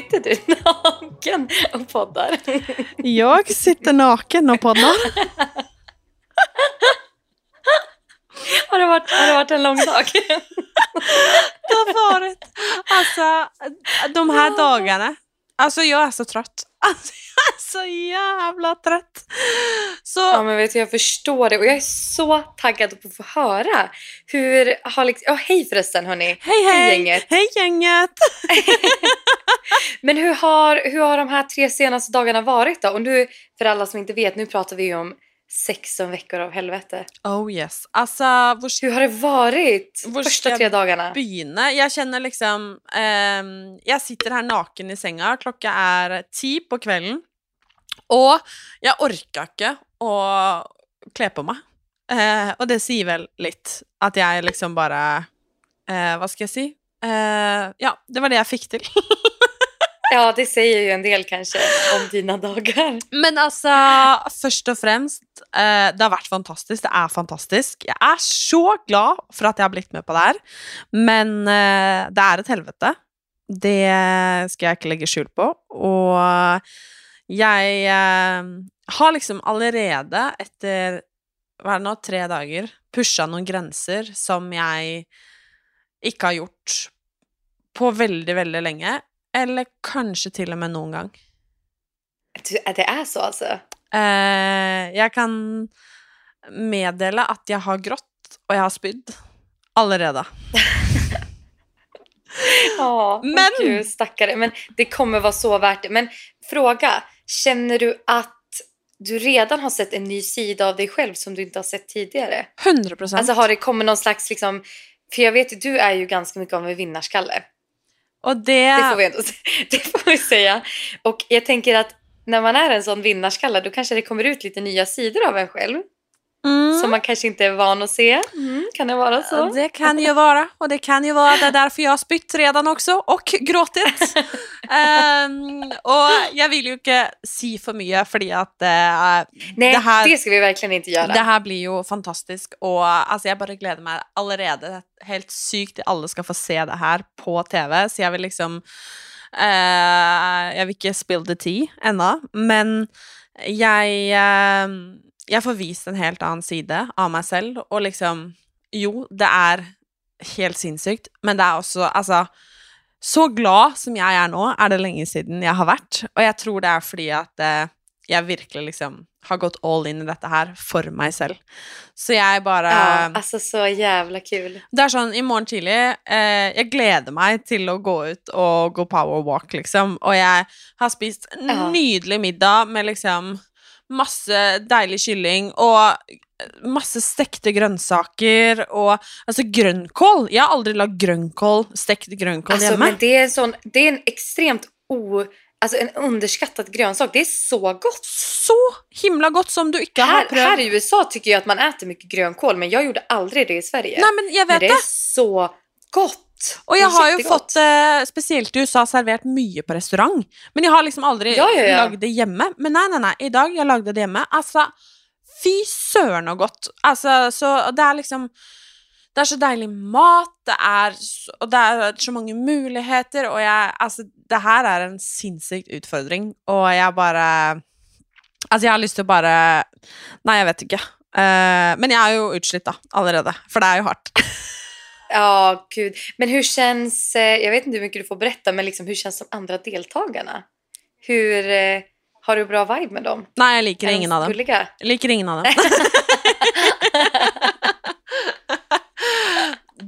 Sitter du naken och poddar? Jag sitter naken och poddar. Har det varit, har det varit en lång dag? Det har varit, alltså de här dagarna, alltså jag är så trött. Alltså, jag är så jävla trött. Så... Ja men vet du, jag förstår det och jag är så taggad på att få höra hur har liksom, ja hej förresten hörni. Hej hej! Hej, gänget. Hej gänget! Men hur har, hur har de här tre senaste dagarna varit då? Och nu, för alla som inte vet, nu pratar vi ju om 16 veckor av helvete. Oh yes. Alltså, hvor Hur har det varit Var första tre dagarna? begynne? Jag känner liksom ehm, Jag sitter här naken i senga, klockan är ti på kvällen. Och jag orkar inte att klä på mig. Eh, och det säger väl lite att jag liksom bara eh, Vad ska jag säga? Eh, ja, det var det jag fick till. Ja, det säger ju en del kanske om dina dagar. Men alltså, först och främst, eh, det har varit fantastiskt. Det är fantastiskt. Jag är så glad för att jag har blivit med på det här. Men eh, det är ett helvete. Det ska jag inte lägga skjul på. Och jag eh, har liksom allerede efter vad är det nu, tre dagar pushat några gränser som jag inte har gjort på väldigt, väldigt länge. Eller kanske till och med någon gång. Det är så alltså? Eh, jag kan meddela att jag har grått och jag har spytt allerede. Ja, Men- men gud stackare. Men det kommer vara så värt det. Men fråga, känner du att du redan har sett en ny sida av dig själv som du inte har sett tidigare? 100 procent. Alltså har det kommit någon slags liksom, för jag vet ju du är ju ganska mycket av en vinnarskalle och det... Det får vi ändå det får vi säga. Och jag tänker att när man är en sån vinnarskalle då kanske det kommer ut lite nya sidor av en själv. Mm. Som man kanske inte är van att se. Mm, kan det vara så? Det kan ju vara, och det kan ju vara det är därför jag har spytt redan också och gråtit. Ehm, och jag vill ju inte säga för mycket för att eh, Nej, det det, här- ska vi verkligen inte göra. det här blir ju fantastiskt. Och alltså, jag bara gläder mig allerede helt sykt till alla ska få se det här på tv. Så jag vill liksom eh, Jag vill inte spill the tea ännu, men jag, eh, jag får visa en helt annan sida av mig själv. Och liksom, jo, det är helt sinnssykt, men det är också, alltså så glad som jag är nu är det länge sedan jag har varit. Och jag tror det är för att eh, jag verkligen liksom har gått all in i detta här för mig själv. Så jag är bara... Ja, alltså så jävla kul. Det är sånn, i morgen tidlig eh, Jeg gleder meg til å gå ut og gå powerwalk, liksom. Og jeg har spist Ja. nydelig middag med liksom masse deilig kylling og masse stekte grønnsaker og Altså grønnkål! Jeg har aldri lagd grønnkål, stekt grønnkål Alltså, hjemme. men det är, en sån, det är en extremt o, alltså en underskattad grönsak. Det är så gott. Så himla godt som du har Här, prøvd. här i USA tycker jag att man äter mycket grönkål men jag gjorde aldrig det i Sverige. Nei, men men vet det det. är så gott. Jeg är har jättegott. fått, eh, spesielt i USA, servert mye på restaurant. Men jeg har liksom aldri Ja, ja, ja. lagd det hjemme. Men nei, nei, nei, i dag jeg lagde det hjemme. Altså, fy søren og godt. Altså, så det er liksom Det er så deilig mat, det så, Og det er så mange muligheter, og jeg Altså, det her er en sinnssyk utfordring, og jeg bare Altså, jeg har lyst til å bare Nei, jeg vet ikke. Eh, men jeg er jo utslitt, da, allerede. For det er jo hardt. Ja, gud. Men hur känns, eh, jag vet inte hur mycket du får berätta, men liksom, hur känns de andra deltagarna? Hur, eh, har du bra vibe med dem? Nei, jeg liker Är ingen av dem. gulliga? Jeg liker ingen av dem.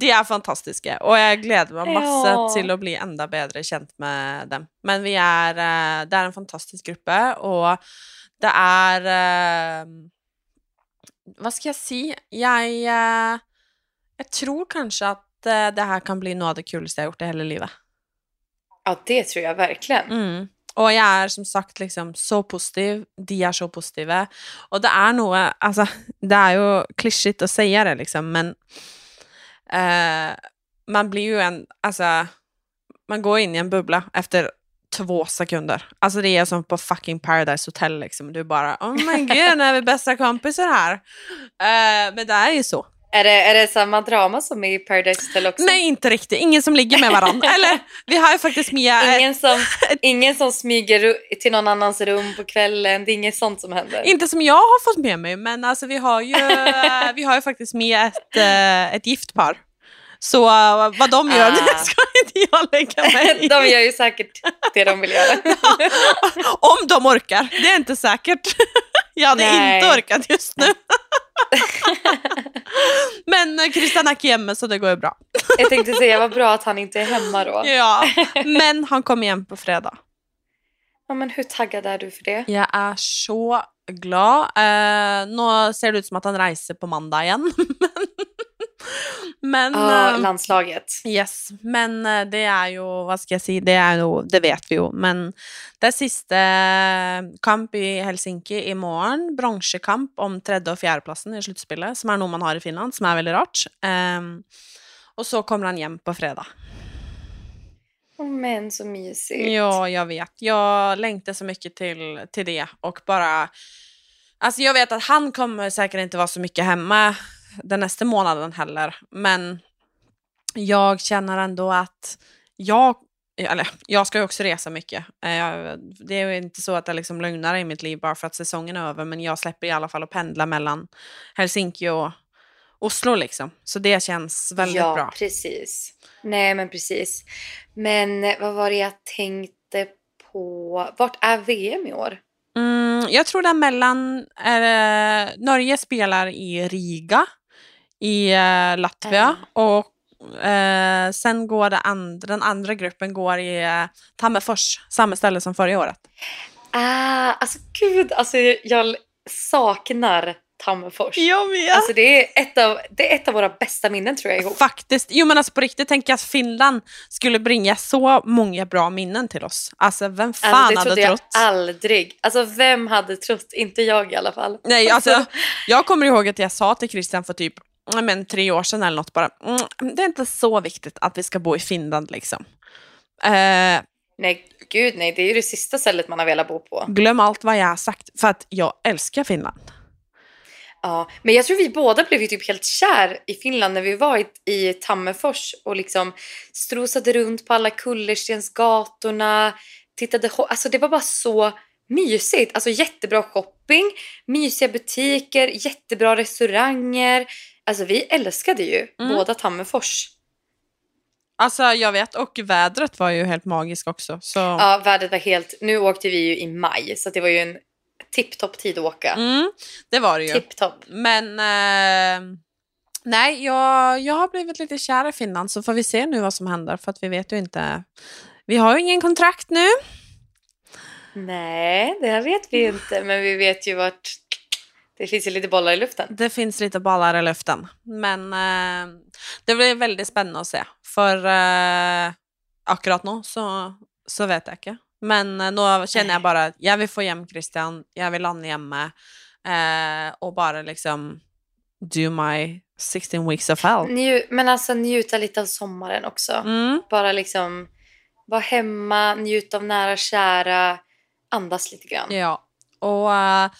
De er fantastiske, og jeg gleder meg masse Ja. til å bli enda bedre kjent med dem. Men vi er eh, Det er en fantastisk gruppe, og det er eh, Hva skal jeg si? Jeg tror kanskje at eh, det her kan bli noe av det kuleste jeg har gjort i hele livet. Ja, det tror jag verkligen. Mm. Og jeg er som sagt liksom så positiv, de er så positive. Og det er noe Altså, det er jo klisjétt å si det, liksom, men eh, Man blir jo en Altså, man går inn i en bubbla efter två sekunder. Alltså det är som på fucking Paradise Hotel liksom. Du bara, oh my god, nu är vi bästa kompisar här. Eh, men det är ju så. Är det, är det samma drama som i Paradise Hotel också? Nej, inte riktigt. Ingen som ligger med varandra. Eller, vi har ju faktiskt med... Ingen som, ingen som smyger till någon annans rum på kvällen. Det är inget sånt som händer. Inte som jag har fått med mig, men alltså, vi, har ju, vi har ju faktiskt med ett, eh, ett gift par. Så eh, vad de gör, Ah. det ska inte jag lägga mig i. De gör ju säkert det de vill göra. Om de orkar. Det är inte säkert. Jag hade Nej. inte orkat just nu. Men eh, Christian är hemma så det går ju bra. Jag tänkte säga vad bra att han inte är hemma då. Ja. Men han kommer igen på fredag. Ja, men hur taggad är du för det? Jag är så glad. Eh, nu ser det ut som att han reser på måndag igen. men Ja, eh, landslaget. Yes, men eh, det är ju, vad ska jag säga, det är ju, det vet vi ju, men det är sista eh, kamp i Helsinki imorgon, bronsekamp om tredje och fjärdeplassen i slutspelet, som är något man har i Finland, som är väldigt rart. Ehm, och så kommer han hem på fredag. Åh, men så mysigt. Ja, jag vet. Jag längtar så mycket till, till det och bara... Alltså jag vet att han kommer säkert inte vara så mycket hemma den nästa månaden heller, men jag känner ändå att jag eller, jag ska ju också resa mycket. Eh, Det är ju inte så att det liksom lugnar i mitt liv bara för att säsongen är över, men jag släpper i alla fall att pendla mellan Helsinki och Oslo liksom. Så det känns väldigt ja, bra. precis. Nej, men precis. Men eh, vad var det jag tänkte på? Vart är VM i år? Mm, jag tror det är mellan... Eh, Norge spelar i Riga i eh, Latvia och eh, sen går det and, den andra gruppen går i eh, Tammerfors, samma ställe som förra året. Ah, alltså gud, alltså jag saknar Tammerfors. Jag med! Alltså det är, ett av, det är ett av våra bästa minnen tror jag ihop. Faktiskt. Jo men alltså på riktigt tänker jag att Finland skulle bringa så många bra minnen till oss. Alltså vem fan Alltså, det hade trodde trott? jag aldrig. Alltså vem hade trott? Inte jag i alla fall. Nej, alltså, jag kommer ihåg att jag sa till Christian för typ men, tre år sedan eller något bara, mm, det är inte så viktigt att vi ska bo i Finland liksom. Eh, Nej, gud nej. Det är ju det sista stället man har velat bo på. glöm allt vad jag har sagt, för att jag älskar Finland. Ja, men jag tror vi båda blev ju typ helt kär i Finland när vi var i, Tammerfors och liksom strosade runt på alla kullerstensgatorna, tittade, alltså det var bara så mysigt. Alltså jättebra shopping, mysiga butiker, jättebra restauranger. Alltså vi älskade ju Mm. båda Tammerfors. Alltså jag vet, och vädret var ju helt magiskt också. Så. Ja, vädret var helt... Nu åkte vi ju i maj så det var ju en tipptopp tid att åka. Mm, det var det ju. Tipptopp. Men eh, nej, jag, jag har blivit lite kär i Finland så får vi se nu vad som händer för att vi vet ju inte. Vi har ju ingen kontrakt nu. Nej, det här vet vi inte, men vi vet ju vart... Det finns ju lite bollar i luften. Det finns lite bollar i luften. Men eh, det blir väldigt spännande att se. För eh, akkurat nu så, så vet jag inte. Men eh, nu känner jag bara att jag vill få hem Christian, jag vill landa hemma eh, och bara liksom do my 16 weeks of hell. Nju, men alltså njuta lite av sommaren också. Mm. Bara liksom vara hemma, njuta av nära kära, andas lite grann. Ja, och eh,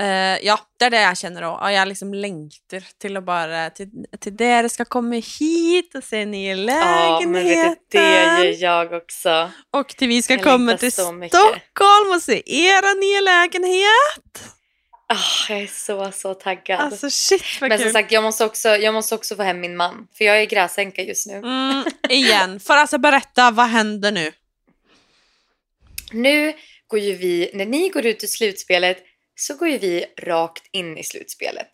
eh, ja, det är det jag känner. Och jag liksom längtar till att bara, till, till det ska komma hit och se nya Ja, men vet lägenheter. du, det gör jag också. Och till vi ska Jag komma till. Stockholm och se era nya lägenhet. Ah, jag är så, så taggad. Alltså shit men som kul. sagt, jag måste, också, jag måste också få hem min man. För jag är gräsänka just nu. Mm, igen, för alltså berätta, vad händer nu? Nu går ju vi, när ni går ut ur slutspelet så går ju vi rakt in i slutspelet.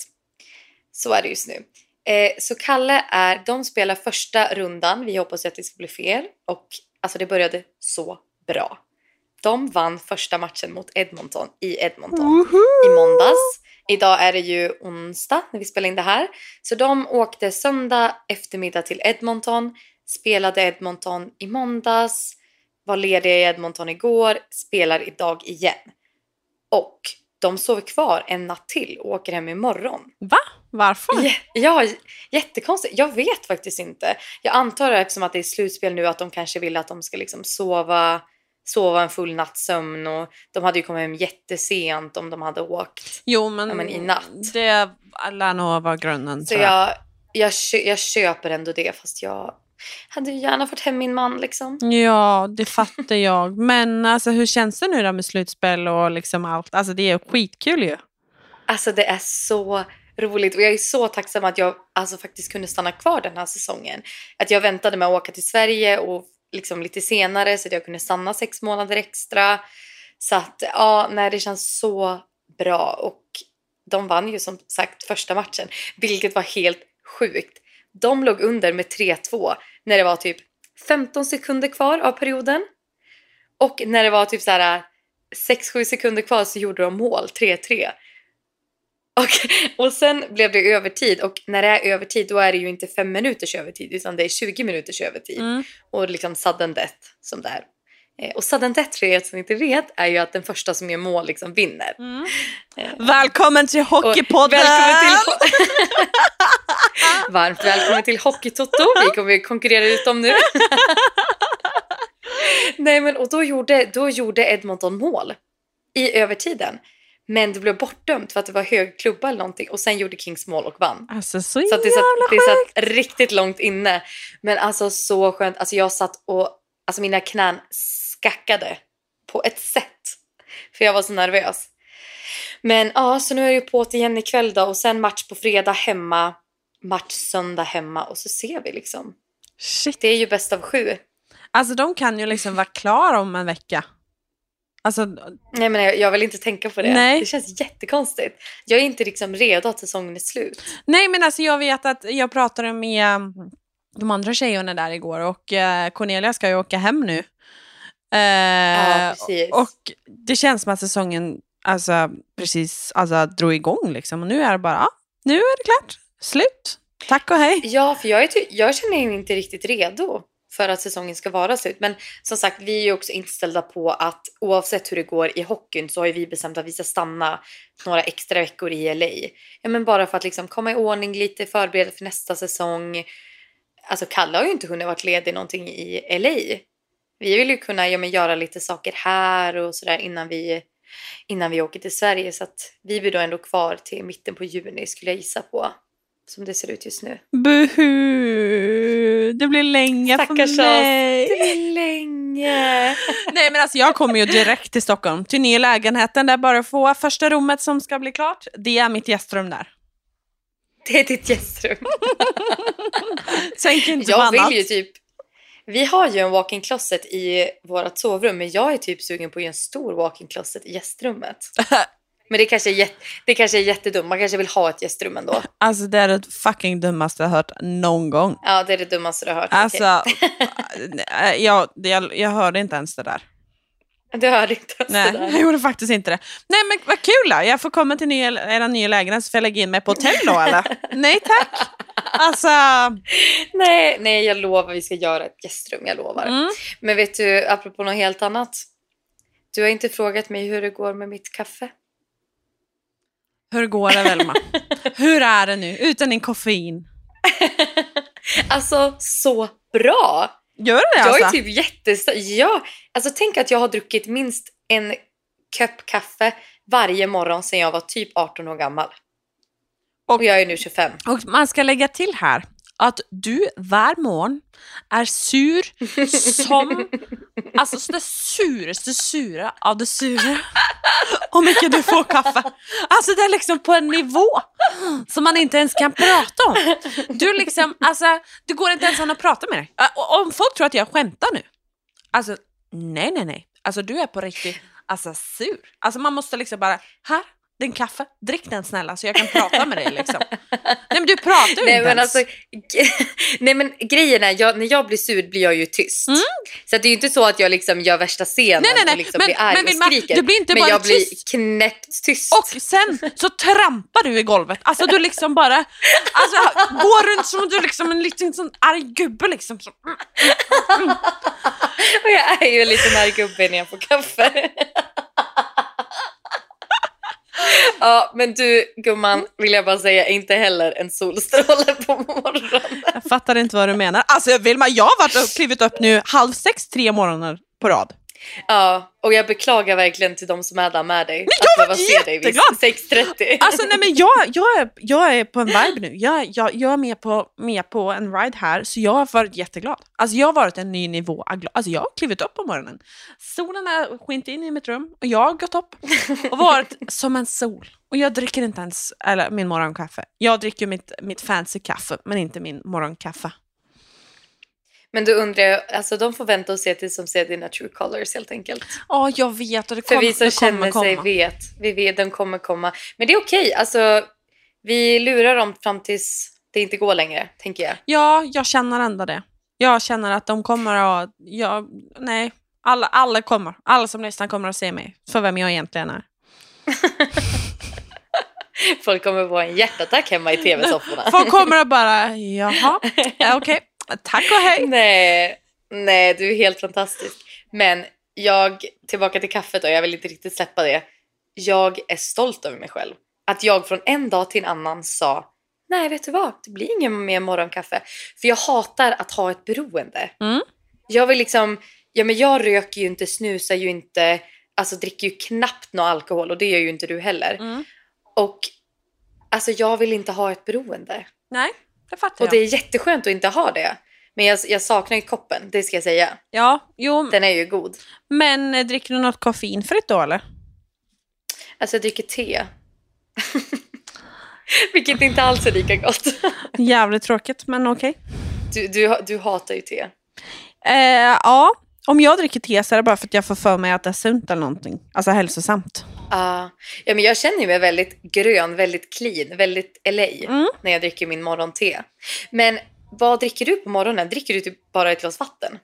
Så är det just nu. Eh, så Kalle är, de spelar första rundan, vi hoppas att det ska bli fler och alltså det började så bra. De vann första matchen mot Edmonton i Edmonton i måndags. Idag är det ju onsdag när vi spelar in det här. Så de åkte söndag eftermiddag till Edmonton, spelade Edmonton i måndags, var lediga i Edmonton igår, spelar idag igen. Och de sover kvar en natt till och åker hem imorgon. Va? Varför? Ja, j- jättekonstigt. Jag vet faktiskt inte. Jag antar eftersom att det är slutspel nu att de kanske vill att de ska liksom sova, sova en full natts sömn och de hade ju kommit hem jättesent om de hade åkt. Jo, men, Ja, men i natt. det lär nog vara grunden. Så jag. jag, jag köper ändå det fast jag hade ju gärna fått hem min man liksom. Ja, det fattar jag. Men alltså, hur känns det nu då med slutspel och liksom allt? Alltså det är skitkul ju. Alltså det är så roligt och jag är så tacksam att jag alltså, faktiskt kunde stanna kvar den här säsongen. Att jag väntade med att åka till Sverige och liksom lite senare så att jag kunde stanna sex månader extra. Så att ja, nej, det känns så bra och de vann ju som sagt första matchen, vilket var helt sjukt. De låg under med 3-2 när det var typ 15 sekunder kvar av perioden. Och när det var typ så här 6-7 sekunder kvar så gjorde de mål, 3-3. Och, och sen blev det övertid och när det är övertid då är det ju inte fem minuters övertid utan det är 20 minuters övertid. Mm. Och liksom sudden death som det är. Eh, Och sudden death för er som inte vet är ju att den första som gör mål liksom vinner. Mm. Eh, Välkommen till Hockeypodden! Välkommen till Varmt välkommen till Hockeytoto. Vi kommer konkurrera ut dem nu. Nej men och då gjorde, då gjorde Edmonton mål i övertiden. Men det blev bortdömt för att det var hög klubba eller någonting och sen gjorde Kings mål och vann. Alltså så, Så att det, satt, det satt riktigt långt inne. Men alltså så skönt. Alltså jag satt och alltså mina knän skackade på ett sätt. För jag var så nervös. Men ja, så nu är det ju på till igen ikväll då och sen match på fredag hemma. Match söndag hemma och så ser vi liksom. Shit. Det är ju bäst av sju. Alltså de kan ju liksom vara klara om en vecka. Alltså, Nej men jag, jag vill inte tänka på det. Nej. Det känns jättekonstigt. Jag är inte liksom redo att säsongen är slut. nej men alltså jag vet att jag pratade med de andra tjejerna där igår och eh, Cornelia ska ju åka hem nu. Eh, Ja, och det känns som att säsongen alltså, precis alltså, drog igång liksom. Och nu är det bara, ja, nu är det klart. Slut. Tack och hej. Ja, för jag, är jag känner mig inte riktigt redo för att säsongen ska vara slut. Men som sagt, vi är ju också inställda på att oavsett hur det går i hockeyn så har ju vi bestämt att vi ska stanna några extra veckor i LA. Ja, men bara för att liksom komma i ordning lite, förbereda för nästa säsong. Alltså Kalle har ju inte hunnit varit ledig någonting i LA. Vi vill ju kunna ja, men göra lite saker här och sådär innan vi, innan vi åker till Sverige. Så att vi blir då ändå kvar till mitten på juni skulle jag gissa på. Som det ser ut just nu. Buhu. Det blir länge Stackars för oss. mig. Det blir länge. Nej men alltså jag kommer ju direkt till Stockholm, till nya lägenheten där bara få första rummet som ska bli klart. Det är mitt gästrum där. Det är ditt gästrum. Tänker inte på Jag annat. vill ju typ... Vi har ju en walk-in closet i vårt sovrum men jag är typ sugen på att göra en stor walk-in closet i gästrummet. Men det kanske, är jätte, det kanske är jättedumt. Man kanske vill ha ett gästrum ändå. Alltså det är det fucking dummaste jag hört någon gång. Ja, det är det dummaste du har hört. Alltså, äh, jag, det- jag, jag hörde inte ens det där. Du hörde inte ens Nej, det jag gjorde faktiskt inte det. Nej men vad kul då, jag får komma till nya, era nya lägenhet så får jag lägga in mig på hotell då eller? Nej tack. Alltså, Nej, nej, jag lovar vi ska göra ett gästrum. Jag lovar. mm. Men vet du, apropå något helt annat. Du har inte frågat mig hur det går med mitt kaffe. hur går det Velma? hur är det nu utan din koffein? Alltså, så bra! Gör det Jag alltså? är typ jättestark. Ja, alltså tänk att jag har druckit minst en kopp kaffe varje morgon sedan jag var typ 18 år gammal. Och, Och- jag är nu 25. Och man ska lägga till här att du var morgon är sur som alltså så det suraste sura av det sura. Om inte du får kaffe. Alltså det är liksom på en nivå som man inte ens kan prata om. Du liksom, alltså det går inte ens att prata med dig. Om folk tror att jag skämtar nu. Alltså nej, nej, nej. Alltså du är på riktigt, alltså sur. Alltså man måste liksom bara, här, din kaffe, drick den snälla så jag kan prata med dig liksom. Nej men du pratar ju Nej inte men, ens. alltså, nej men grejen är, jag, när jag blir sur blir jag ju tyst. Mm. Så det är ju inte så att jag liksom gör värsta scenen Nej, nej, nej, och liksom men- blir arg men och skriker. du blir inte men bara jag blir tyst. knäppt tyst. Och sen så trampar du i golvet. Alltså du liksom bara alltså, går runt som du liksom en liten sån arg gubbe liksom. Så, Och jag är ju en liten arg gubbe när jag får kaffe. ja, men du gumman vill jag bara säga inte heller en solstråle på morgonen. jag fattar inte vad du menar. Alltså Vilma, jag har varit och klivit upp nu halv sex tre morgoner på rad. Ja, och jag beklagar verkligen till de som är där med dig. Men jag att var behöva se dig vid jätteglad. 6.30. Alltså nej men jag, jag, är, jag är på en vibe nu. Jag, jag, jag är med på, med på en ride här, så jag har varit jätteglad. Alltså jag har varit en ny nivå. Alltså jag har klivit upp på morgonen. Solen har skint in i mitt rum och jag har gått upp och varit som en sol. Och jag dricker inte ens eller, min morgonkaffe. Jag dricker mitt, mitt fancy kaffe, men inte min morgonkaffe. Men då undrar jag, alltså de får vänta och se tills de ser dina true colors helt enkelt. Ja, jag vet och det För kommer, vi som det kommer känner komma. sig vet, vi vet, den kommer komma. Men det är okej, alltså vi lurar dem fram tills det inte går längre, tänker jag. Ja, jag känner ändå det. Jag känner att de kommer att... Jag, nej, alla, alla kommer. Alla som lyssnar kommer att se mig för vem jag egentligen är. Folk kommer få en hjärtattack hemma i tv-sofforna. Folk kommer att bara, jaha, ja, okej, tack och hej. nej, nej, du är helt fantastisk. Men jag, tillbaka till kaffet då, jag vill inte riktigt släppa det. Jag är stolt över mig själv. Att jag från en dag till en annan sa Nej, vet du vad? Det blir ingen mer morgonkaffe. För jag hatar att ha ett beroende. Mm. Jag vill liksom, ja men jag röker ju inte, snusar ju inte, alltså dricker ju knappt någon alkohol och det gör ju inte du heller. Mm. Och alltså jag vill inte ha ett beroende. Nej, det fattar Och jag. det är jätteskönt att inte ha det. Men jag, jag saknar ju koppen, det ska jag säga. Ja, jo, Den är ju god. men eh, dricker du något koffeinfritt då eller? Alltså jag dricker te. Vilket inte alls är lika gott. Jävligt tråkigt, men okej. Du, du, du hatar ju te. Eh, ja, om jag dricker te så är det bara för att jag får för mig att det är sunt eller någonting. Alltså hälsosamt. Ah, ja, men jag känner mig väldigt grön, väldigt clean, väldigt LA Mm. när jag dricker min morgonte. Men vad dricker du på morgonen? Dricker du typ bara ett glas vatten?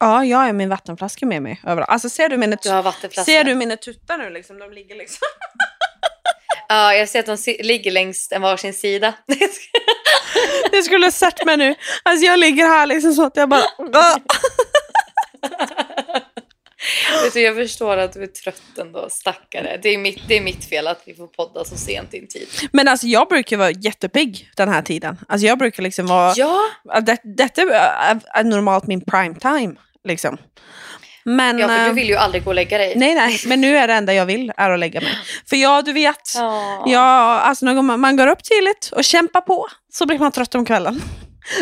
Ja, jag har min vattenflaska med mig överallt. Alltså ser du mina, Du har ser du mina tuttar nu liksom? De ligger liksom... Ja, jag ser att de si- ligger längs en varsin sida. Det skulle ha sett mig nu. Alltså jag ligger här liksom så att jag bara... Vet du, jag förstår att du är trött ändå, stackare. Det är, mitt, det är mitt fel att vi får podda så sent i en tid. Men alltså jag brukar vara jättepigg den här tiden. Alltså jag brukar liksom vara... Ja, Det, detta är, normalt min prime time. Liksom. Men... ja för eh, du vill ju aldrig gå och lägga dig. Nej, nej, men nu är det enda jag vill är att lägga mig. För ja, du vet, Ja. ja, alltså man går upp tidigt och kämpar på så blir man trött om kvällen.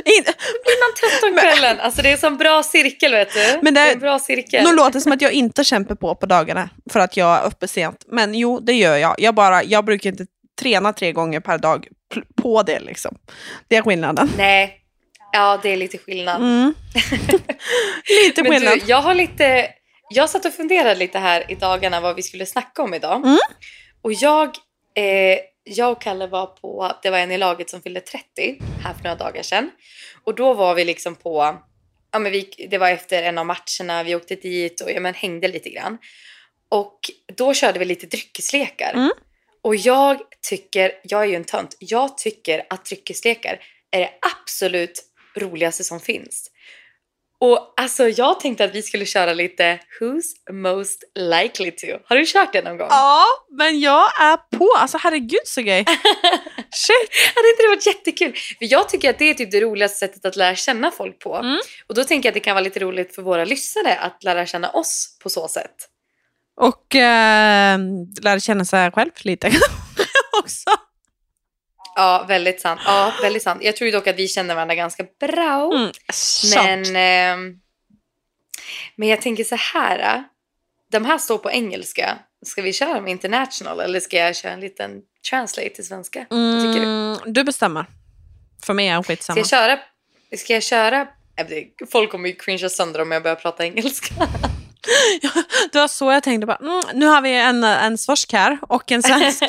In, blir man trött om kvällen. Alltså det är en sån bra cirkel vet du. Men det- det är en bra cirkel. nu låter det som att jag inte kämpar på på dagarna för att jag är uppe sent. Men jo, det gör jag. Jag, bara, jag brukar inte träna tre gånger per dag på det. Liksom. Det är skillnaden. Nej, ja det är lite skillnad. Mm. Lite Men skillnad. du, jag har lite, jag satt och funderade lite här i dagarna vad vi skulle snacka om idag. Mm. Och jag, eh, jag och Kalle var på, det var en i laget som fyllde 30 här för några dagar sedan. Och då var vi liksom på, ja men vi, det var efter en av matcherna, vi åkte dit och ja, men hängde lite grann. Och då körde vi lite dryckeslekar. Mm. Och jag tycker, jag är ju en tönt, jag tycker att dryckeslekar är det absolut roligaste som finns. Och alltså jag tänkte att vi skulle köra lite Who's most likely to? Har du kört det någon gång? Ja, men jag är på. Alltså herregud så gay. Shit. Hade inte det varit jättekul? För jag tycker att det är typ det roligaste sättet att lära känna folk på. Mm. Och då tänker jag att det kan vara lite roligt för våra lyssnare att lära känna oss på så sätt. Och äh, lära känna sig själv lite också. Ja, väldigt sant. Ja, väldigt sant. Jag tror dock att vi känner varandra ganska bra. Mm, Men, ehm, men jag tänker så här. äh, De här står på engelska. Ska vi köra dem international eller ska jag köra en liten translate till svenska? Tycker du? Mm, du bestämmer. För mig är det Ska skitsamma. jag köra? Ska jag köra? äh, Folk kommer ju cringea sönder om jag börjar prata engelska. Det var så jag tänkte. Bara, mm, nu har vi en, en svorsk här och en svensk.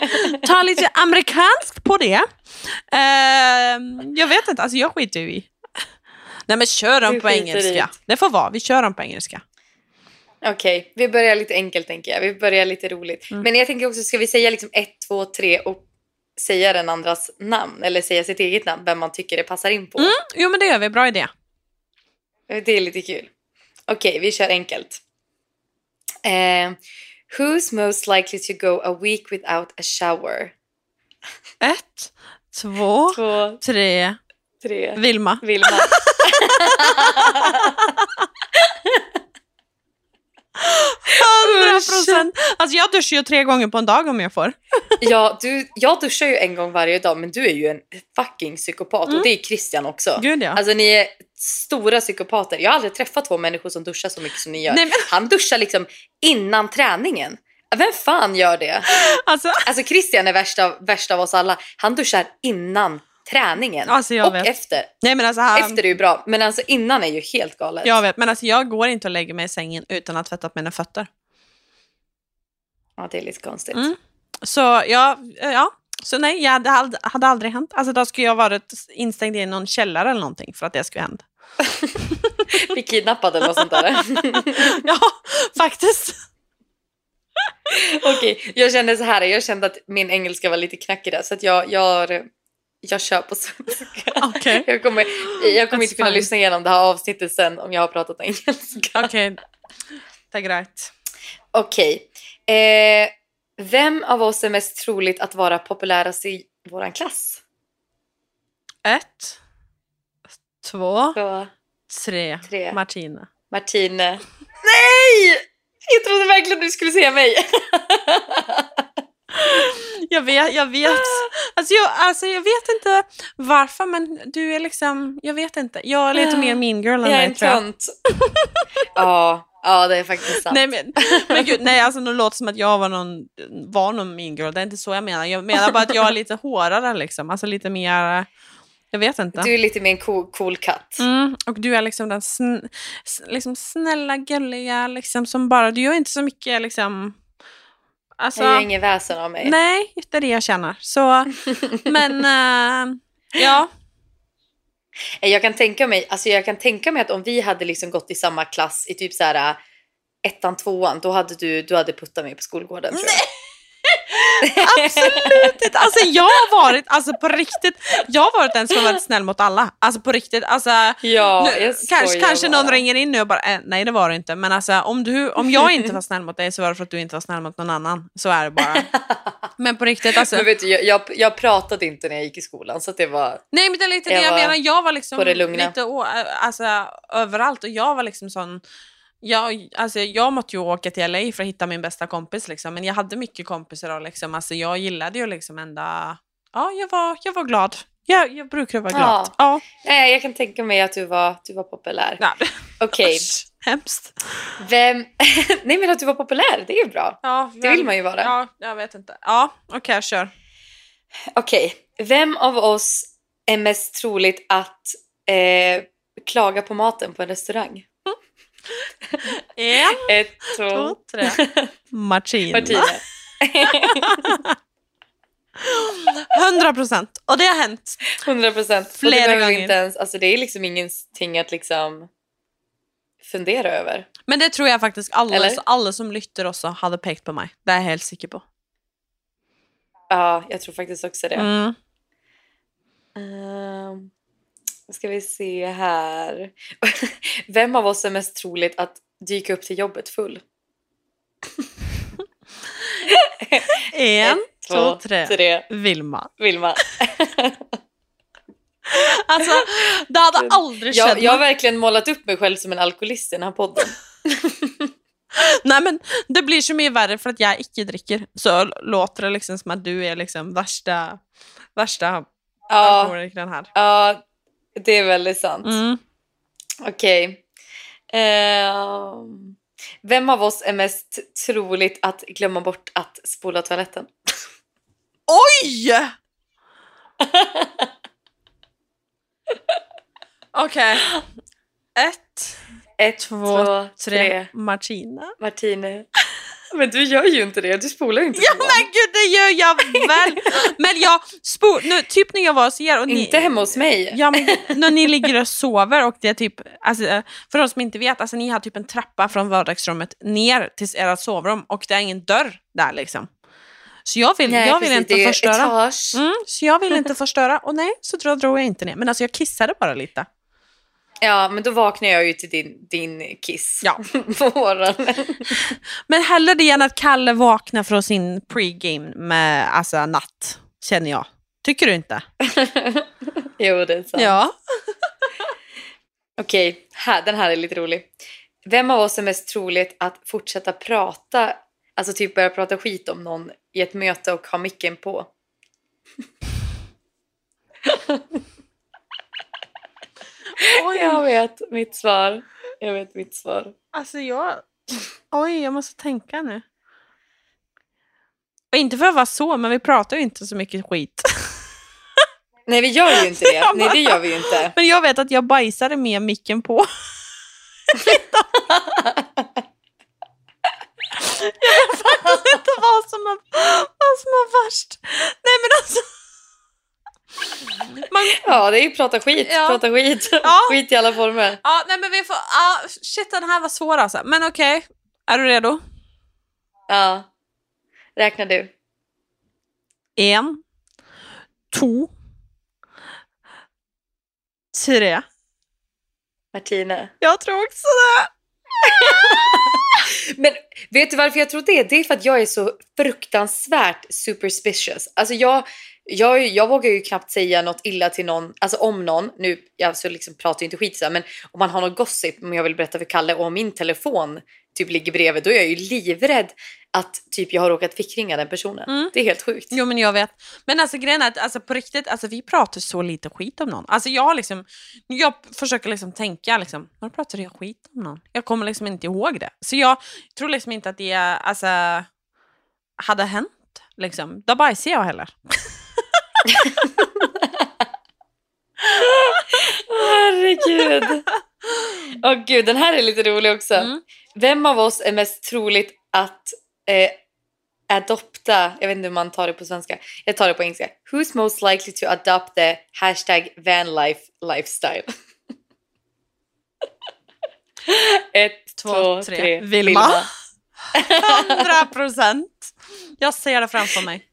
Ta lite amerikanskt på det. Eh, jag vet inte, alltså jag skiter ju i. Nej men kör dem på engelska. i. Det får vara, vi kör dem på engelska. Okej, vi börjar lite enkelt tänker jag. Vi börjar lite roligt. Mm. Men jag tänker också, ska vi säga liksom ett, två, tre och säga den andras namn? Eller säga sitt eget namn, vem man tycker det passar in på? Mm, jo men det gör vi, bra idé. Det är lite kul. Okej, vi kör enkelt. Eh, who's most likely to go a week without a shower? Ett, två, Två, tre, tre. Vilma. Vilma. 100 procent! Alltså jag duschar ju tre gånger på en dag om jag får. ja, du, jag duschar ju en gång varje dag men du är ju en fucking psykopat mm. och det är Christian också. Gud ja. Alltså ni är stora psykopater. Jag har aldrig träffat två människor som duschar så mycket som ni gör. Nej, men... Han duschar liksom innan träningen. Vem fan gör det? Alltså, alltså Christian är värst av, värst av oss alla. Han duschar innan träningen. Alltså, och vet. efter. nej men alltså, han, Efter är ju bra, men alltså innan är ju helt galet. jag vet, men alltså jag går inte och lägger mig i sängen utan att tvätta mina fötter. Ja, det är lite konstigt. Mm. Så ja, ja. Så nej, jag hade, ald- hade aldrig hänt. Alltså då skulle jag varit instängd i någon källare eller någonting för att det skulle hända. Bli kidnappad eller något sånt där. ja, faktiskt. Okej, jag kände så här. Jag kände att min engelska var lite knackig där så att jag, jag, jag kör på svenska. Okej. Jag kommer, jag kommer That's inte kunna fine. lyssna igenom det här avsnittet sen om jag har pratat engelska. Okej. Tack right. Okej. Eh, vem av oss är mest troligt att vara populärast i våran klass? Ett, två, Så, tre. Tre. Martina. Martine. Nej! Jag trodde verkligen du skulle säga mig. Jag vet, jag vet. Alltså jag, alltså jag vet inte varför men du är liksom, jag vet inte. Jag är lite mer mean girl än Jag är dig tror jag. tönt. ja, ja, det är faktiskt sant. Nej men, men gud, nej alltså nu låter som att jag var någon, var någon mean girl, det är inte så jag menar. Jag menar bara att jag är lite hårdare liksom, alltså lite mer, jag vet inte. Du är lite mer en cool, cool katt. Mm, och du är liksom den sn liksom snälla, gulliga, liksom som bara, du gör inte så mycket liksom, alltså, Jag gör ingen väsen av mig. nej, det är det jag känner. Så, men, eh, ja, Eh, Jag kan tänka mig, alltså jag kan tänka mig att om vi hade liksom gått i samma klass i typ så här äh, ettan, tvåan, då hade du, du hade puttat mig på skolgården tror jag. Absolut inte. Alltså jag har varit, alltså på riktigt, jag har varit den som har varit snäll mot alla. Alltså på riktigt, alltså Ja, nu, kanske, kanske någon ringer in nu och bara, eh, nej det var det inte. Men alltså om, du, om jag inte var snäll mot dig så var det för att du inte var snäll mot någon annan. Så är det bara. Men på riktigt alltså. Men vet du, jag, jag, jag pratade inte när jag gick i skolan så det var... Nej men det är lite Jag det jag menar, jag var liksom lite å, alltså, överallt och jag var liksom sån jag, alltså, jag måste ju åka till LA för att hitta min bästa kompis liksom, men jag hade mycket kompisar och liksom, alltså, jag gillade ju liksom ända, ja jag var, jag var glad. Jag, jag brukar vara glad. Ja. Ja. Nej, jag kan tänka mig att du var, du var populär. Ja. Okej, Usch, Hemskt. vem... Nej men att du var populär, det är ju bra. Ja, Det vill man ju vara. Ja, jag vet inte. Ja, okej, kör. Okej, vem av oss är mest troligt att eh, klaga på maten på en restaurang? En, Ett, två, två, tre. Martina. Martina. 100 procent. Och det har hänt. 100 procent. Flera gånger. inte ens, alltså det är liksom ingenting att liksom fundera över. Men det tror jag faktiskt alla, Eller? alla som lytter också hade pekat på mig. Det är jag helt säker på. Ja, jag tror faktiskt också det. Mm. Ehm, ska vi se här. Vem av oss är mest troligt att dyka upp till jobbet full? En, Ett, två, tre. tre. Vilma. Vilma. Alltså, det hade aldrig Jag, jag har verkligen målat upp mig själv som en alkoholist i den här podden. Nej men det blir så mycket värre för att jag icke dricker. Så låter det liksom som att du är liksom värsta, värsta Ja, här. ja, det är väldigt sant. Mm. Okej. Ehm, vem av oss är mest troligt att glömma bort att spola toaletten? Oj! Okej. Ett, Ett, två, två, tre. tre. Martina. Martine. Men du gör ju inte det. Du spolar ju inte Ja men gud det gör jag väl! Men jag spor, nu, typ när jag var hos er och ni, Inte hemma hos mig. Ja men när ni ligger och sover och det är typ, alltså, för de som inte vet, alltså ni har typ en trappa från vardagsrummet ner till ert sovrum och det är ingen dörr där liksom. Så jag vill, Nej, jag vill precis, inte förstöra. Mm, så jag vill inte förstöra och nej, så drog jag inte ner. Men alltså jag kissade bara lite. Ja, men då vaknar jag ju till din, din kiss Ja. på morgonen. Men hellre det än att Kalle vaknar från sin pregame med alltså natt, känner jag. Tycker du inte? jo, det är sant. Ja. Okej, här, den här är lite rolig. Vem av oss är mest troligt att fortsätta prata Alltså typ börja prata skit om någon i ett möte och ha micken på. Oj, Jag vet mitt svar. Jag vet mitt svar. alltså jag... Oj, jag måste tänka nu. Och inte för att vara så, men vi pratar ju inte så mycket skit. Nej vi gör ju inte det. Jag Nej det gör vi ju inte. Men jag vet att jag bajsade med micken på. jag vet faktiskt inte vad som, är, vad som är värst. Nej men alltså. Man, Ja det är ju prata skit. Ja. Prata skit. Ja. Skit i alla former. ja, nej men vi får, ja, shit den här var svår alltså. Men okej, är du redo? Ja. Räknar du. En, två, tre. Martina. Jag tror också det. Men vet du varför jag tror det? Det är för att jag är så fruktansvärt superstitious. Alltså jag, jag, jag vågar ju knappt säga något illa till någon, alltså om någon. Nu, jag så liksom pratar ju inte skit så men om man har något gossip om jag vill berätta för Kalle och om min telefon typ ligger bredvid, då är jag ju livrädd att typ jag har råkat fickringa den personen. Mm. Det är helt sjukt. Jo men jag vet. Men alltså grejen är att alltså, på riktigt, alltså, vi pratar så lite skit om någon. Alltså jag liksom, jag försöker liksom tänka liksom, när pratade jag skit om någon? Jag kommer liksom inte ihåg det. Så jag tror liksom inte att det alltså, hade hänt liksom. Då bajsar jag heller. Herregud. Åh gud, den här är lite rolig också. Mm. Vem av oss är mest troligt att eh, adopta, jag vet inte hur man tar det på svenska, jag tar det på engelska. Who's most likely to adopt the hashtag vanlife lifestyle? Ett, Två, två, tre. tre. Vilma. 100 procent. Jag ser det framför mig.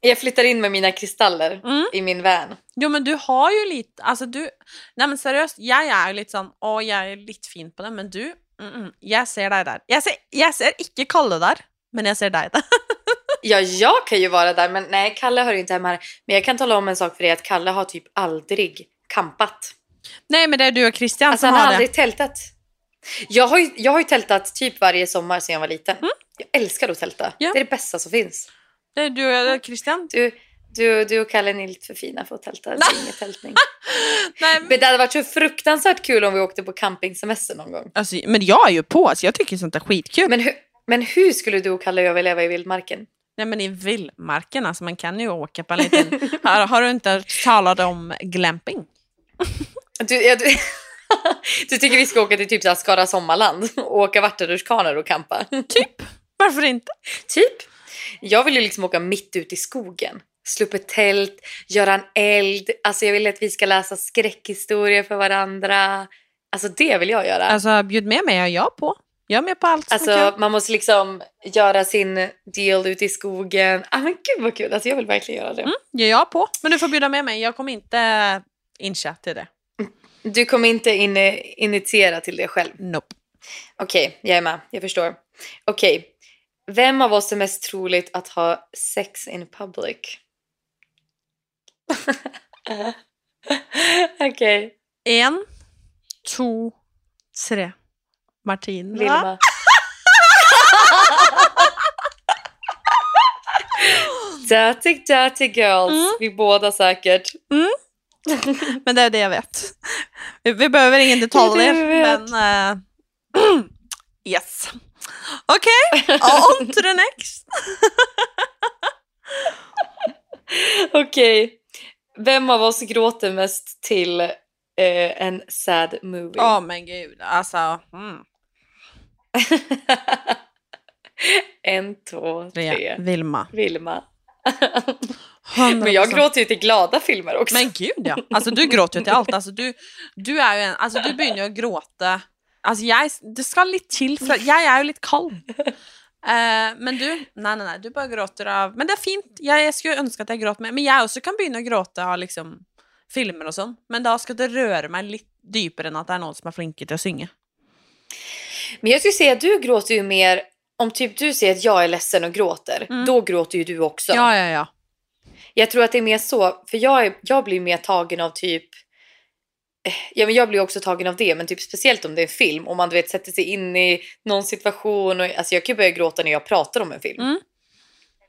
Jag flyttar in med mina kristaller Mm. i min van. Jo men du har ju lite, alltså du, nej men seriöst, jag är lite sån, åh jag är lite fin på det, men du, mm, mm, jag ser dig där. Jag ser, jag ser inte Kalle där, men jag ser dig där. Ja, jag kan ju vara där, men nej, Kalle hör ju inte hemma här. Men jag kan tala om en sak för dig, att Kalle har typ aldrig kampat. nej men det är du och Christian Alltså som han har har aldrig det. tältat. Jag har, ju, jag har ju tältat typ varje sommar sedan jag var liten. Jag älskar att tälta. Mm. Ja. Det är det bästa som finns. Är du och Christian. Du, du, du och Kalle är lite för fina för att tälta. Det är ingen tältning. Nej, Men det hade varit så fruktansvärt kul om vi åkte på campingsemester någon gång. alltså, men jag är ju på, så jag tycker sånt är skitkul. Men, hur, men hur skulle du och Kalle överleva i vildmarken? Nej men i vildmarken, alltså man kan ju åka på en liten... har, har du inte talat om glamping? Du, ja, du, du tycker vi ska åka till typ så här Skara Sommarland och åka vattenrutschkanor och campa? Typ. Varför inte? Typ. Jag vill ju liksom åka mitt ut i skogen. Slå upp ett tält, göra en eld. Alltså jag vill att vi ska läsa skräckhistorier för varandra. Alltså det vill jag göra. Alltså, Alltså bjud med mig, jag är jag på. Jag är med på allt som är kul. man måste liksom göra sin deal ute i skogen. Ah, men gud vad kul. Alltså jag vill verkligen göra det. Mm, jag är jag på. Men du får bjuda med mig, jag kommer inte incha till det. Du kommer inte in, initiera till det själv. Nope. Okej, jag är med. Jag förstår. Okej. Vem av oss är mest troligt att ha sex in public? Okej. En, två, tre. Martina. Vilma. dirty, dirty girls. Mm. Vi båda säkert. Men det är det jag vet. Vi, behöver ingen detaljer, Det men... eh, yes. Okej, on to the next. Okej. Vem av oss gråter mest till eh, en sad movie? Åh men gud, alltså. Mm. en, två, tre. Tre. Vilma. Vilma. 100%. Men jag gråter ju till glada filmer också. Men gud ja, alltså du gråter ju till allt. Alltså, du, du är en, alltså du börjar gråta. Alltså jag, det ska lite till för att jag är ju lite kall. Eh, men du, nej nej nej, du bara gråter av, men det är fint. Jag, jag skulle önska att jag gråter med, men jag också kan börja gråta av liksom filmer och sånt. Men då ska det röra mig lite djupare än att det är någon som är flinke till att synga. Men jag skulle säga att du gråter ju mer om typ du säger att jag är ledsen och gråter. Mm. Då gråter ju du också. Ja, ja, ja. Jag tror att det är mer så, för jag, är, jag blir mer tagen av typ Ja men jag blir också tagen av det men typ speciellt om det är en film och man du vet sätter sig in i någon situation och alltså jag kan ju börja gråta när jag pratar om en film. Mm.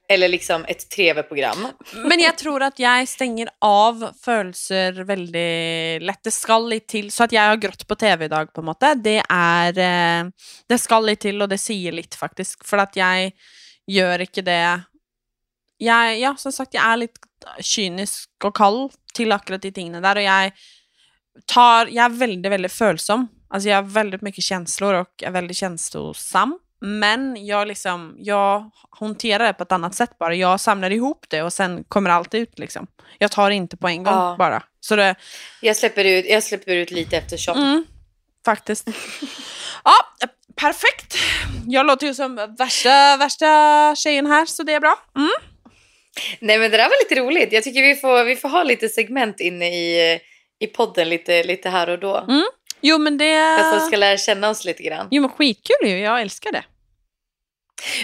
Eller liksom ett tv-program. Men jeg tror at jeg stenger av følelser veldig lett. Det skal litt til. Så at jeg har grått på TV i dag, på en måte, det eh, Det skal litt til, og det sier litt, faktisk. For at jeg gjør ikke det jeg, Ja, som sagt, jeg er litt kynisk og kald til akkurat de tingene der, og jeg tar Jeg er veldig, veldig følsom. Alltså jag har väldigt mycket känslor och är väldigt känslosam. Men jag liksom, jag hanterar det på ett annat sätt bara. Jag samlar ihop det och sen kommer allt ut liksom. Jag tar inte på en gång Ja. bara. Så det, Jag släpper ut, jag släpper ut lite eftersom. mm, faktiskt. Ja, perfekt. Jag låter ju som värsta, värsta tjejen här, så det är bra. Mm. Nej men det där var lite roligt. Jag tycker vi får, vi får ha lite segment inne i, i podden lite, lite här och då. Mm. Jo men det... För att folk ska lära känna oss lite grann. Jo men skitkul ju, jag älskar det.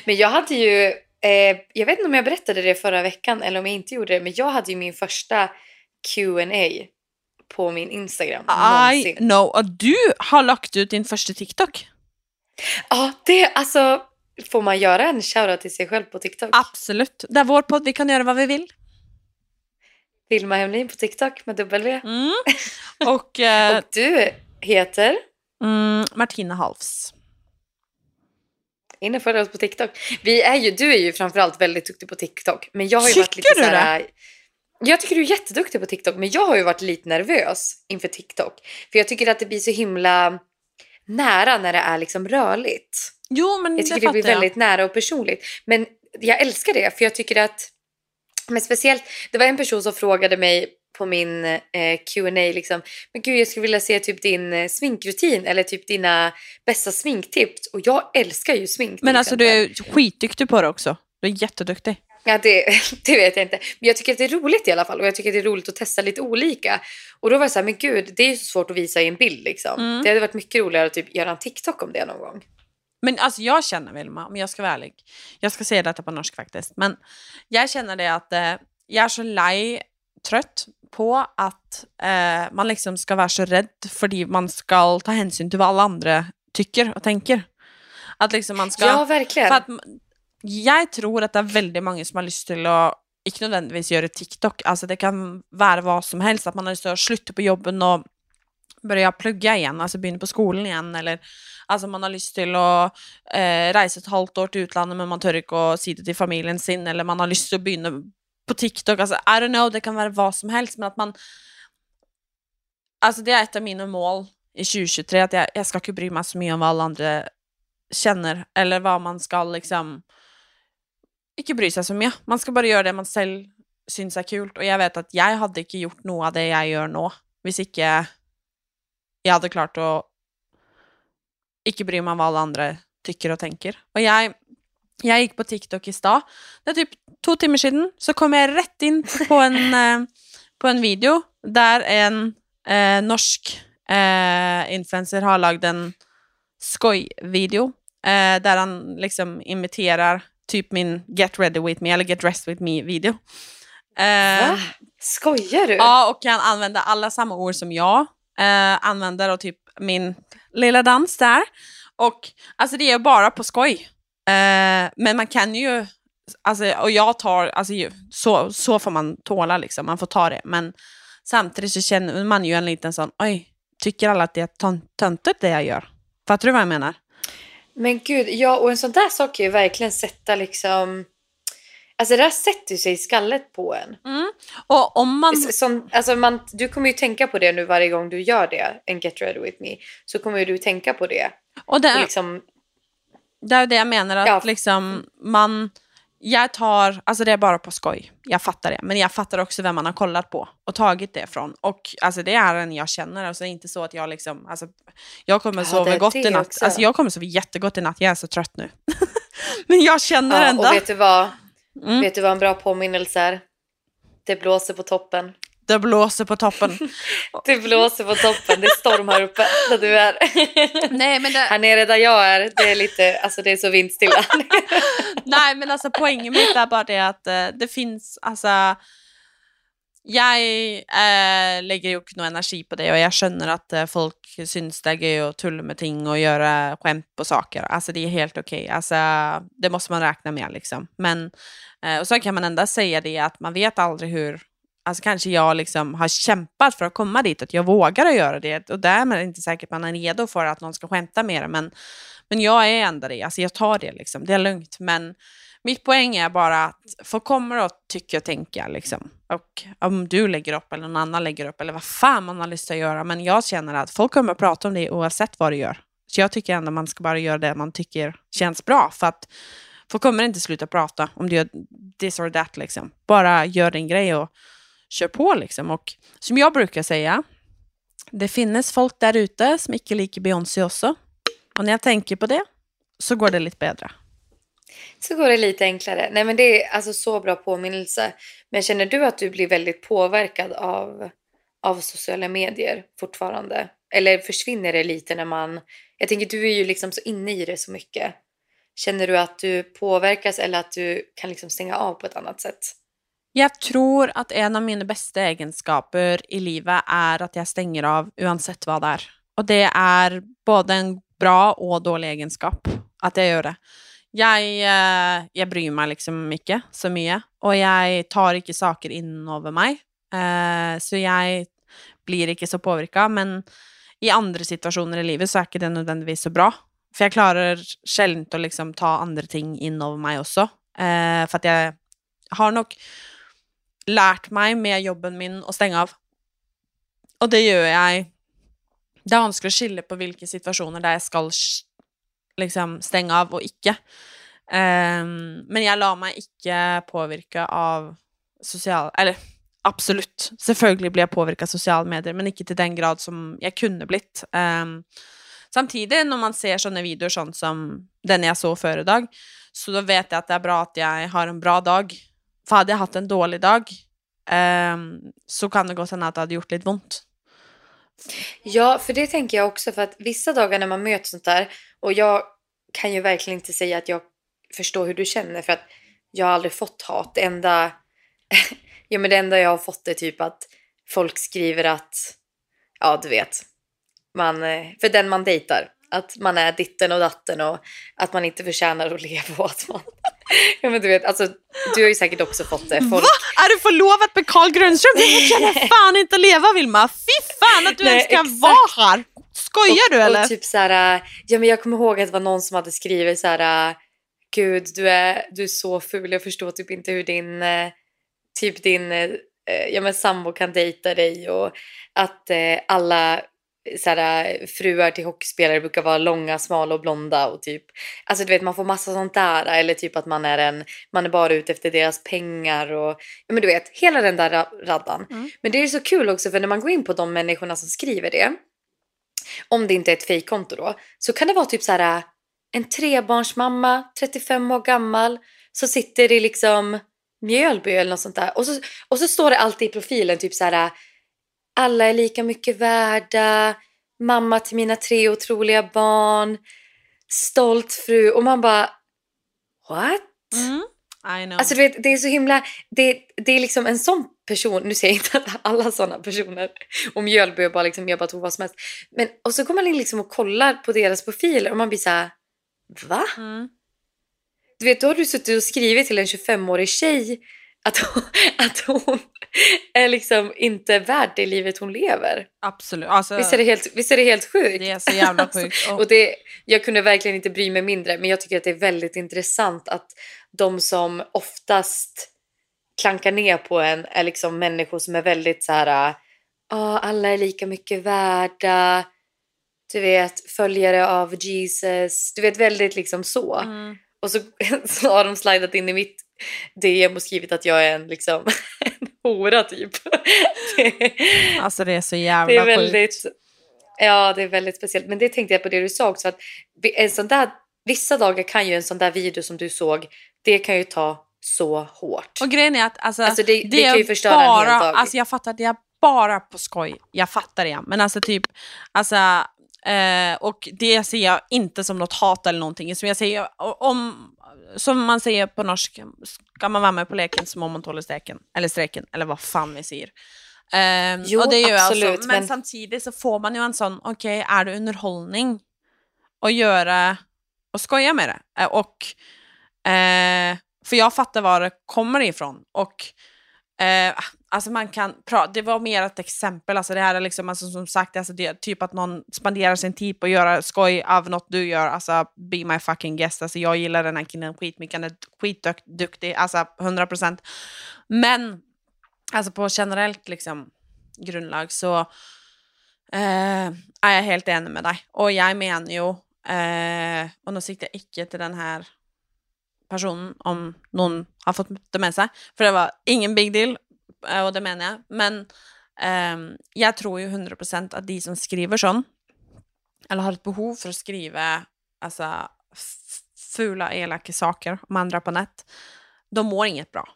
Men jag hade ju, eh, jag vet inte om jag berättade det förra veckan eller om jag inte gjorde det, men jag hade ju min första Q&A på min Instagram I know. Och du har lagt ut din första TikTok. Ja, det alltså, får man göra en shoutout till sig själv på TikTok? Absolut. Det är vår podd, vi kan göra vad vi vill. Vilma Hemlin på TikTok med W. Mm. Och eh, Och du heter, mm, Martina Halfs. in och följ oss på TikTok. Vi är ju, du är ju framförallt väldigt duktig på TikTok. Men jag har ju varit Tycker lite du så här, Jag tycker du är jätteduktig på TikTok, men jag har ju varit lite nervös inför TikTok. För jag tycker att det blir så himla nära när det är liksom rörligt. Jo men Jag tycker det det, blir väldigt nära och personligt. Men jag älskar det för jag tycker att, men speciellt, det var en person som frågade mig på min eh, Q&A liksom, men gud jag skulle vilja se typ din eh, sminkrutin eller typ dina bästa sminktips. Och jag älskar ju smink Men alltså du exempel. är skitduktig på det också. Du är jätteduktig. Ja, det, det vet jag inte. Men jag tycker att det är roligt i alla fall och jag tycker att det är roligt att testa lite olika. Och då var jag så här, men gud, det är ju så svårt att visa i en bild liksom. Mm. Det hade varit mycket roligare att typ göra en TikTok om det någon gång. Men alltså jag känner Vilma, om jag ska vara ärlig. Jag ska säga detta på norsk faktiskt. Men jag känner det att eh, jag är så lei, trött på att eh, man liksom ska vara så rädd för man ska ta hänsyn till vad alla andra tycker och tänker. Att liksom man ska... Ja, verkligen. For at, m- jeg tror at det er veldig mange som har lyst til å ikke nødvendigvis gjøre TikTok. Altså, det kan være hva som helst. At man har lyst til å slutte på jobben og börja plugga igen, alltså börja på skolan igen. Eller alltså man har lust till att eh, resa ett halvt år till utlandet, men man tör inte att säga det till familjen sin. Eller man har lust att börja på TikTok. alltså I don't know, det kan vara vad som helst, men att man Alltså det är ett av mina mål i 2023, att jag, jag ska inte bry mig så mycket om vad alla andra känner. eller vad man ska... liksom inte bry sig så mycket. Man ska bara göra det man själv syns är kul. Och jag vet att jag hade inte gjort något av det jag gör nu, om inte jeg hadde klart å ikke bry meg om hva alle andre tykker og tenker. Og jeg, jeg gikk på TikTok i stad. Det er typ to timer siden. Så kom jeg rett inn på en, eh, på en video der en eh, norsk eh, influencer har lagd en skoj-video eh, där han liksom imiterar typ min Get ready with me eller Get dressed with me-video. Eh? Skojar du? Ja, och han använder alla samma ord som jag eh, använder och typ min lilla dans där. Och alltså det är bara på skoj. Eh, men man kan ju, alltså, och jag tar, alltså så, så får man tåla liksom, man får ta det. Men samtidigt så känner man ju en liten sån, oj, tycker alla att det är töntigt det jag gör? Fattar du vad jag menar? Men gud, ja och en sån där sak kan ju verkligen sätta liksom... Alltså det där sätter sig i skallet på en. Och om man... Som, alltså man, du kommer ju tänka på det nu varje gång du gör det, en Get Ready With Me. Så kommer du tänka på det. Och Och det, liksom, Det är det jag menar, att Ja. liksom man... Jag tar, alltså det är bara på skoj, jag fattar det. Men jag fattar också vem man har kollat på och tagit det från. Och alltså det är en jag känner, alltså det är inte så att jag liksom, alltså jag kommer Ja, sova är gott i natt. Alltså jag kommer sova jättegott i natt, jag är så trött nu. men jag känner ja, ändå... och vet du vad? Mm. Vet du vad en bra påminnelse är? Det blåser på toppen. Det blåser på toppen. Det blåser på toppen, det är storm här uppe där du är. Nej men det... Här nere där jag är, det är lite, alltså det är så vindstilla. Nej men alltså poängen mitt är bara det att eh, det finns, alltså Jeg eh, legger jo ikke noe energi på det, og jeg skjønner at eh, folk syns det er gøy å tulle med ting og gjøre skämt på saker. Alltså det är helt okej. Alltså, det måste man räkna med liksom. Men, eh, och så kan man ändå säga det att man vet aldrig hur Alltså kanske jag liksom har kämpat för att komma dit, att jag vågar göra det. Och därmed är det inte säkert att man är redo för att någon ska skämta med det. Men, men jag är ändå det, alltså jag tar det liksom. Det är lugnt. Men mitt poäng är bara att folk kommer att tycka och tänka liksom. Och om du lägger upp eller någon annan lägger upp eller vad fan man har lust att göra. Men jag känner att folk kommer att prata om det oavsett vad du gör. Så jag tycker ändå man ska bara göra det man tycker känns bra. För att folk kommer inte sluta prata om du gör this or that liksom. Bara gör din grej och kör på liksom. Och som jag brukar säga, det finns folk där ute som inte liker Beyoncé också. Och när jag tänker på det så går det lite bättre. Så går det lite enklare. Nej men det är alltså så bra påminnelse. Men känner du att du blir väldigt påverkad av, av sociala medier fortfarande? Eller försvinner det lite när man... Jag tänker du är ju liksom så inne i det så mycket. Känner du att du påverkas eller att du kan liksom stänga av på ett annat sätt? Jag tror att en av mina bästa egenskaper i livet är att jag stänger av oavsett vad det är. Och det är både en bra och dålig egenskap att jag gör det. Jag, eh, bryr mig liksom inte så mycket och jag tar inte saker innover över mig. Eh, så jag blir inte så påverkad. Men i andra situationer i livet så är inte det nödvändigtvis så bra. För jag klarar sjelden att liksom ta andra ting innover över mig också. Eh, för jag har nog lärt mig med jobben min att stänga av. Och det gör jag. Det är vanskelig att skilja på vilka situationer där jag ska liksom stänga av och inte. Um, ehm, men jag lar mig inte påverka av social... Eller absolut, selvfølgelig blir jag påverkad av sociala medier, men inte till den grad som jag kunde blivit. Um, samtidigt, när man ser sådana videor sånt som den jag såg förra dag, så då vet jag att det är bra att jag har en bra dag. För hade jag haft en dålig dag um, så kan det gå sen att det hade gjort lite ont. Ja, för det tänker jag också. För att vissa dagar när man möter sånt där och jag kan ju verkligen inte säga att jag förstår hur du känner för att jag har aldrig fått hat. Det enda, ja, men det enda jag har fått är typ att folk skriver att, ja du vet, man, eh, för den man dejtar, att man är ditten och datten och att man inte förtjänar att leva och att man... ja men du vet, alltså du har ju säkert också fått det. Folk... Va? Är du förlovad med Carl Grundström? Jag känner fan inte leva Vilma. Fy fan att du Nej, ens kan exakt. vara här. Skojar och, du eller? Och typ så här, ja men jag kommer ihåg att det var någon som hade skrivit så här, gud du är, du är så ful, jag förstår typ inte hur din, eh, typ din eh, ja, men sambo kan dejta dig och att eh, alla såhär, fruar till hockeyspelare brukar vara långa, smala och blonda och typ alltså du vet man får massa sånt där eller typ att man är en man är bara ute efter deras pengar och ja, men du vet hela den där raddan. Mm. Men det är så kul också för när man går in på de människorna som skriver det om det inte är ett fejkkonto då, så kan det vara typ så här en trebarnsmamma, 35 år gammal, så sitter i liksom Mjölby eller något sånt där. Och så, och så står det alltid i profilen typ så här alla är lika mycket värda, mamma till mina tre otroliga barn, stolt fru och man bara what? Mm. Alltså du vet, det är så himla, det, det är liksom en sån person, nu säger jag inte att alla sådana personer och Mjölby och bara liksom jobbar på vad som helst. Men och så går man in liksom och kollar på deras profiler och man blir så här, va? Mm. Du vet, då har du suttit och skrivit till en 25-årig tjej att hon, att hon är liksom inte värd det livet hon lever. Absolut. Alltså, visst, är det helt, visst är det helt sjukt? Det är så jävla sjukt. och det, jag kunde verkligen inte bry mig mindre men jag tycker att det är väldigt intressant att de som oftast klankar ner på en är liksom människor som är väldigt så här. Oh, alla är lika mycket värda. Du vet, följare av Jesus. Du vet, väldigt liksom så. Mm. Och så, så har de slidat in i mitt DM och skrivit att jag är en liksom en hora typ. alltså det är så jävla det är väldigt, sjukt. Ja, det är väldigt speciellt. Men det tänkte jag på det du sa också. Att en sån där, vissa dagar kan ju en sån där video som du såg, det kan ju ta så hårt. Och grejen är att alltså, alltså det, det, det kan ju förstöra bara, en hel dag. Alltså jag fattar, det är bara på skoj. Jag fattar det. Men alltså typ, alltså Eh, och det ser jag inte som något hat eller någonting. Som, jag säger, om, som man säger på norska, ska man vara med på leken så må man tåla steken. Eller streken, eller vad fan vi säger. Eh, Jo, och det gör jag absolut, alltså, men, men- samtidigt så får man ju en sån, okej, är det underhållning att göra och skoja med det? Eh, och, eh, för jag fattar var det kommer ifrån. Och Eh, alltså man kan pra- det var mer ett exempel, alltså det här är liksom, alltså som sagt, alltså det är typ att någon spenderar sin tid på att göra skoj av något du gör, alltså be my fucking guest, alltså jag gillar den här killen skitmycket, han är skitduktig, alltså 100%. Men, alltså på generellt liksom grundlag så eh, är jag helt enig med dig. Och jag menar ju, eh, och nu siktar jag inte till den här personen om någon har fått det med sig. För det var ingen big deal, eh, och det menar jag. Men ehm, jag tror ju 100% att de som skriver sån, eller har ett behov för att skriva alltså, fula, elaka saker om andra på nät, de mår inget bra.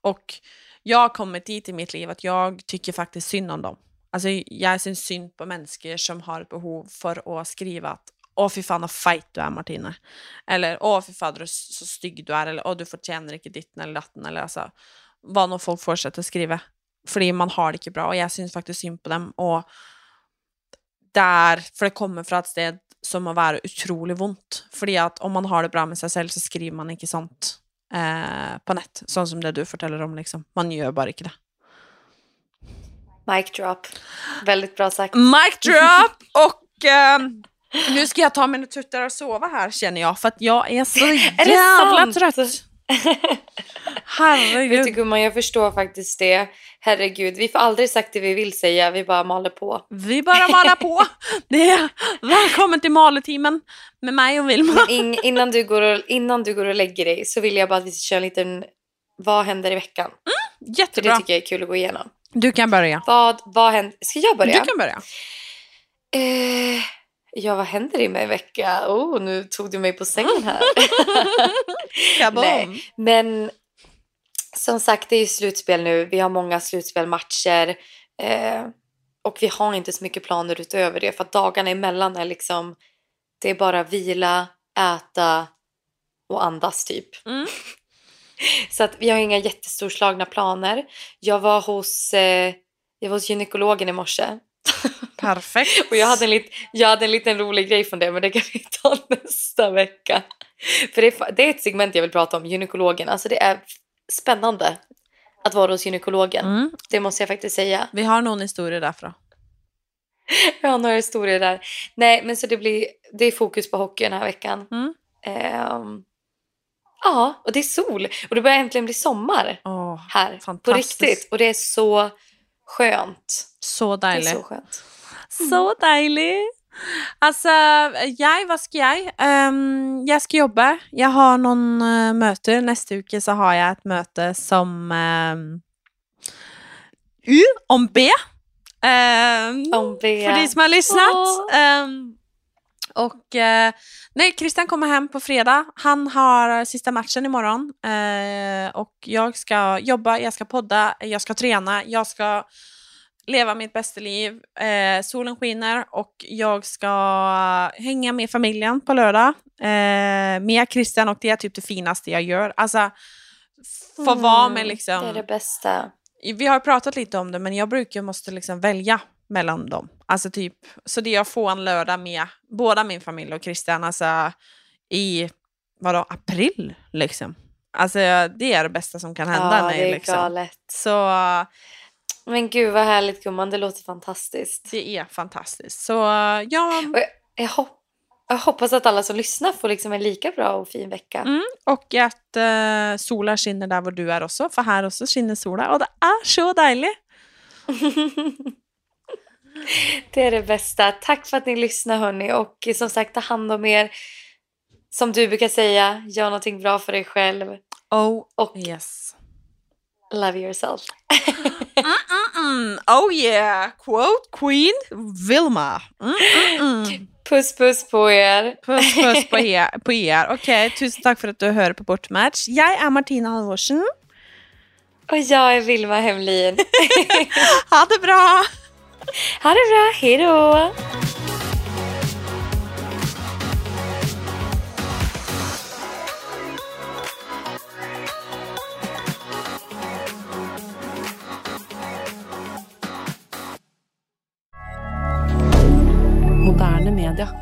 Och jag har kommit dit i mitt liv att jag tycker faktiskt synd om dem. Alltså jag syns synd på människor som har ett behov för att skriva att Åh fy fan vad fight du är Martine. Eller åh fy fader så stygg du är. Eller åh du förtjänar inte ditten eller datten. Eller alltså vad nu folk fortsätter skriva. Fordi man har det inte bra och jag syns faktiskt synd på dem. Och där, för det kommer från ett sted som må vara otroligt ont. Fordi att om man har det bra med sig själv så skriver man inte sånt eh, på nät. Sånt som det du fortäller om liksom. Man gör bara inte det. Mic drop. Väldigt bra sagt. Mic drop! Och ehm, nu ska jag ta mina tuttar och sova här känner jag. För att jag är så jävla trött. Vet du Herregud. gumman, jag förstår faktiskt det. Herregud, vi får aldrig sagt det vi vill säga, vi bara maler på. Vi bara malar på. Det är välkommen till Maleteamen med mig och Vilma. In, innan, du går och, innan du går och lägger dig så vill jag bara att vi ska köra en liten Vad händer i veckan? För det Jättebra. tycker jag är kul att gå igenom. Du kan börja. Vad, vad händer? Ska jag börja? Du kan börja. Eh, ja, vad händer i mig i vecka? Oh, nu tog du mig på sängen här. Nej. Men som sagt, det är ju slutspel nu. Vi har många slutspelmatcher. Eh, och vi har inte så mycket planer utöver det. För att dagarna emellan är liksom... Det är bara vila, äta och andas typ. Mm. Så att vi har inga jättestorslagna planer. Jag var hos, eh, jag var hos gynekologen i morse. Perfekt. Och jag hade, en lit, jag hade en liten rolig grej från det men det kan vi ta nästa vecka. För det är, det är ett segment jag vill prata om, gynekologen. Alltså det är spännande att vara hos gynekologen. Mm. Det måste jag faktiskt säga. Vi har någon historia därifrån. Jag har några historier där. Nej men så det blir, det är fokus på hockey den här veckan. Mm. Ehm, ja, och det är sol. Och det börjar äntligen bli sommar Åh, här. På riktigt. Och det är så skönt. så Det är dejligt. så skönt. Så dejligt. Alltså, jeg, hva skal jeg? Um, jeg skal jobbe. Jeg har noen uh, møter. Neste uke så har jeg et møte som um, U om B. Um, Om det... För de som har lyssnat. Åh. Ehm, och eh, nej, Christian kommer hem på fredag. Han har sista matchen imorgon. Eh, och jag ska jobba, jag ska podda, jag ska träna, jag ska leva mitt bästa liv. Eh, solen skiner och jag ska hänga med familjen på lördag. Eh, med Christian och det är typ det finaste jag gör. Alltså, få vara med Mm, liksom Det är det bästa. vi har pratat lite om det, men jag brukar måste liksom välja mellan dem. Alltså typ, så det jag får en lördag med båda min familj och Christian, alltså i, vadå, april liksom. Alltså det är det bästa som kan hända ja, mig det är liksom. galet. Så Men gud vad härligt gumman, det låter fantastiskt. det är fantastiskt. Så ja, jag, jag, hop- jag hoppas att alla som lyssnar får liksom en lika bra och fin vecka. mm, och att uh, solen skinner där var du är också, för här också skinner solen och det är så dejligt. Det är det bästa. Tack för att ni lyssnar hörni och som sagt ta hand om er. Som du brukar säga, gör någonting bra för dig själv Oh och yes. love yourself. Mm-mm. Oh yeah, quote Queen Vilma. Puss puss på er. Puss puss på er. På er. Okej, tusen tack för att du hör på Bortmatch. Jag är Martina Halvorsen. Och jag är Vilma Hemlin. Ha det bra! Ha det bra, hej då! media.